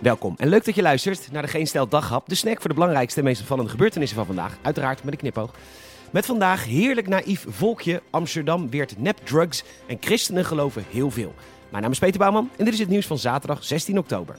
Welkom en leuk dat je luistert naar de Geen Stel Daghap, de snack voor de belangrijkste en meest opvallende gebeurtenissen van vandaag. Uiteraard met een knipoog. Met vandaag heerlijk naïef volkje, Amsterdam weert nepdrugs en christenen geloven heel veel. Mijn naam is Peter Bouwman en dit is het nieuws van zaterdag 16 oktober.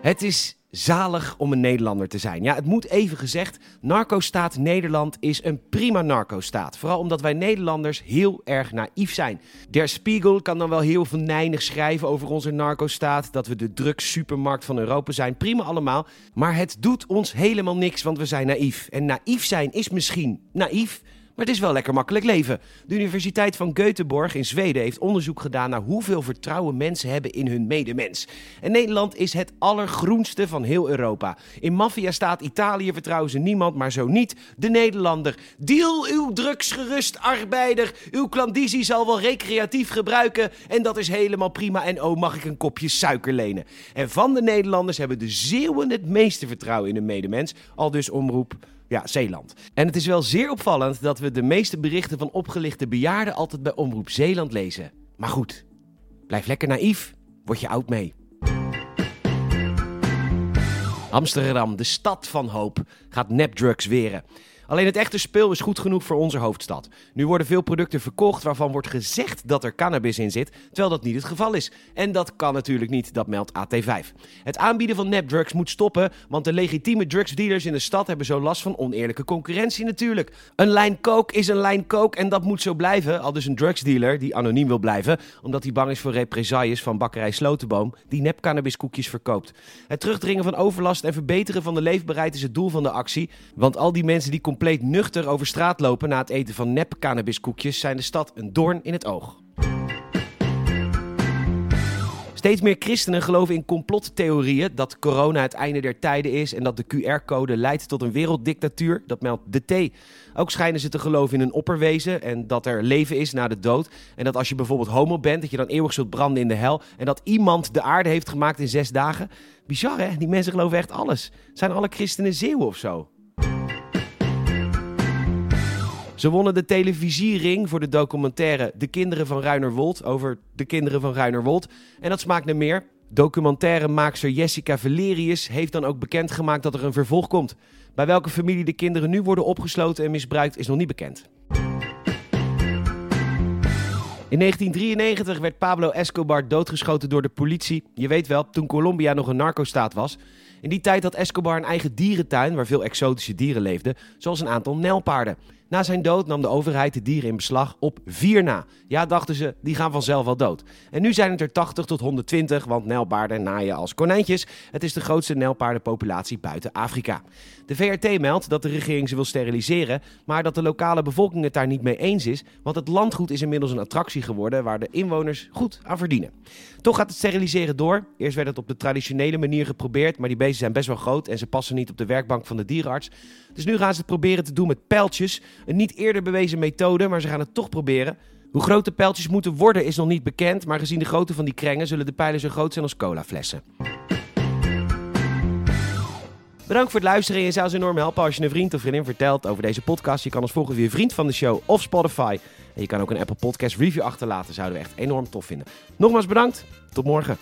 Het is zalig om een Nederlander te zijn. Ja, het moet even gezegd, narco-staat Nederland is een prima narco-staat. Vooral omdat wij Nederlanders heel erg naïef zijn. Der Spiegel kan dan wel heel venijnig schrijven over onze narco-staat, dat we de drugssupermarkt van Europa zijn. Prima allemaal, maar het doet ons helemaal niks, want we zijn naïef. En naïef zijn is misschien naïef, maar het is wel lekker makkelijk leven. De Universiteit van Göteborg in Zweden heeft onderzoek gedaan naar hoeveel vertrouwen mensen hebben in hun medemens. En Nederland is het allergroenste van heel Europa. In maffiastaat Italië vertrouwen ze niemand, maar zo niet de Nederlander. Deal uw drugsgerust arbeider. Uw klandizie zal wel recreatief gebruiken en dat is helemaal prima. En oh, mag ik een kopje suiker lenen? En van de Nederlanders hebben de Zeeuwen het meeste vertrouwen in hun medemens. Al dus omroep ja, Zeeland. En het is wel zeer opvallend dat we de meeste berichten van opgelichte bejaarden altijd bij Omroep Zeeland lezen. Maar goed, blijf lekker naïef, word je oud mee. Amsterdam, de stad van hoop, gaat nepdrugs weren. Alleen het echte speel is goed genoeg voor onze hoofdstad. Nu worden veel producten verkocht waarvan wordt gezegd dat er cannabis in zit, terwijl dat niet het geval is. En dat kan natuurlijk niet, dat meldt AT5. Het aanbieden van nepdrugs moet stoppen, want de legitieme drugsdealers in de stad hebben zo last van oneerlijke concurrentie natuurlijk. Een lijn coke is een lijn coke en dat moet zo blijven, al dus een drugsdealer die anoniem wil blijven, omdat hij bang is voor represailles van bakkerij Slotenboom, die nepcannabiskoekjes verkoopt. Het terugdringen van overlast en verbeteren van de leefbaarheid is het doel van de actie, want al die mensen die compleet nuchter over straat lopen na het eten van nep cannabiskoekjes zijn de stad een doorn in het oog. Steeds meer christenen geloven in complottheorieën dat corona het einde der tijden is en dat de QR-code leidt tot een werelddictatuur. Dat meldt de T. Ook schijnen ze te geloven in een opperwezen en dat er leven is na de dood. En dat als je bijvoorbeeld homo bent, dat je dan eeuwig zult branden in de hel. En dat iemand de aarde heeft gemaakt in zes dagen. Bizar hè? Die mensen geloven echt alles. Zijn alle christenen zeeuwen of zo? Ze wonnen de televisiering voor de documentaire De Kinderen van Ruinerwold over de kinderen van Ruinerwold. En dat smaakt naar meer. Documentairemaakster Jessica Valerius heeft dan ook bekendgemaakt dat er een vervolg komt. Bij welke familie de kinderen nu worden opgesloten en misbruikt is nog niet bekend. In 1993 werd Pablo Escobar doodgeschoten door de politie. Je weet wel, toen Colombia nog een narcostaat was. In die tijd had Escobar een eigen dierentuin waar veel exotische dieren leefden, zoals een aantal nijlpaarden. Na zijn dood nam de overheid de dieren in beslag op vier na. Ja, dachten ze, die gaan vanzelf wel dood. En nu zijn het er 80 tot 120, want nijlpaarden naaien als konijntjes. Het is de grootste nijlpaardenpopulatie buiten Afrika. De VRT meldt dat de regering ze wil steriliseren, maar dat de lokale bevolking het daar niet mee eens is, want het landgoed is inmiddels een attractie geworden waar de inwoners goed aan verdienen. Toch gaat het steriliseren door. Eerst werd het op de traditionele manier geprobeerd, maar die beesten zijn best wel groot en ze passen niet op de werkbank van de dierenarts. Dus nu gaan ze het proberen te doen met pijltjes. Een niet eerder bewezen methode, maar ze gaan het toch proberen. Hoe groot de pijltjes moeten worden is nog niet bekend, maar gezien de grootte van die krengen zullen de pijlen zo groot zijn als colaflessen. Bedankt voor het luisteren. Je zou ons enorm helpen als je een vriend of vriendin vertelt over deze podcast. Je kan ons volgen via Vriend van de Show of Spotify. En je kan ook een Apple Podcast review achterlaten. Zouden we echt enorm tof vinden. Nogmaals bedankt. Tot morgen.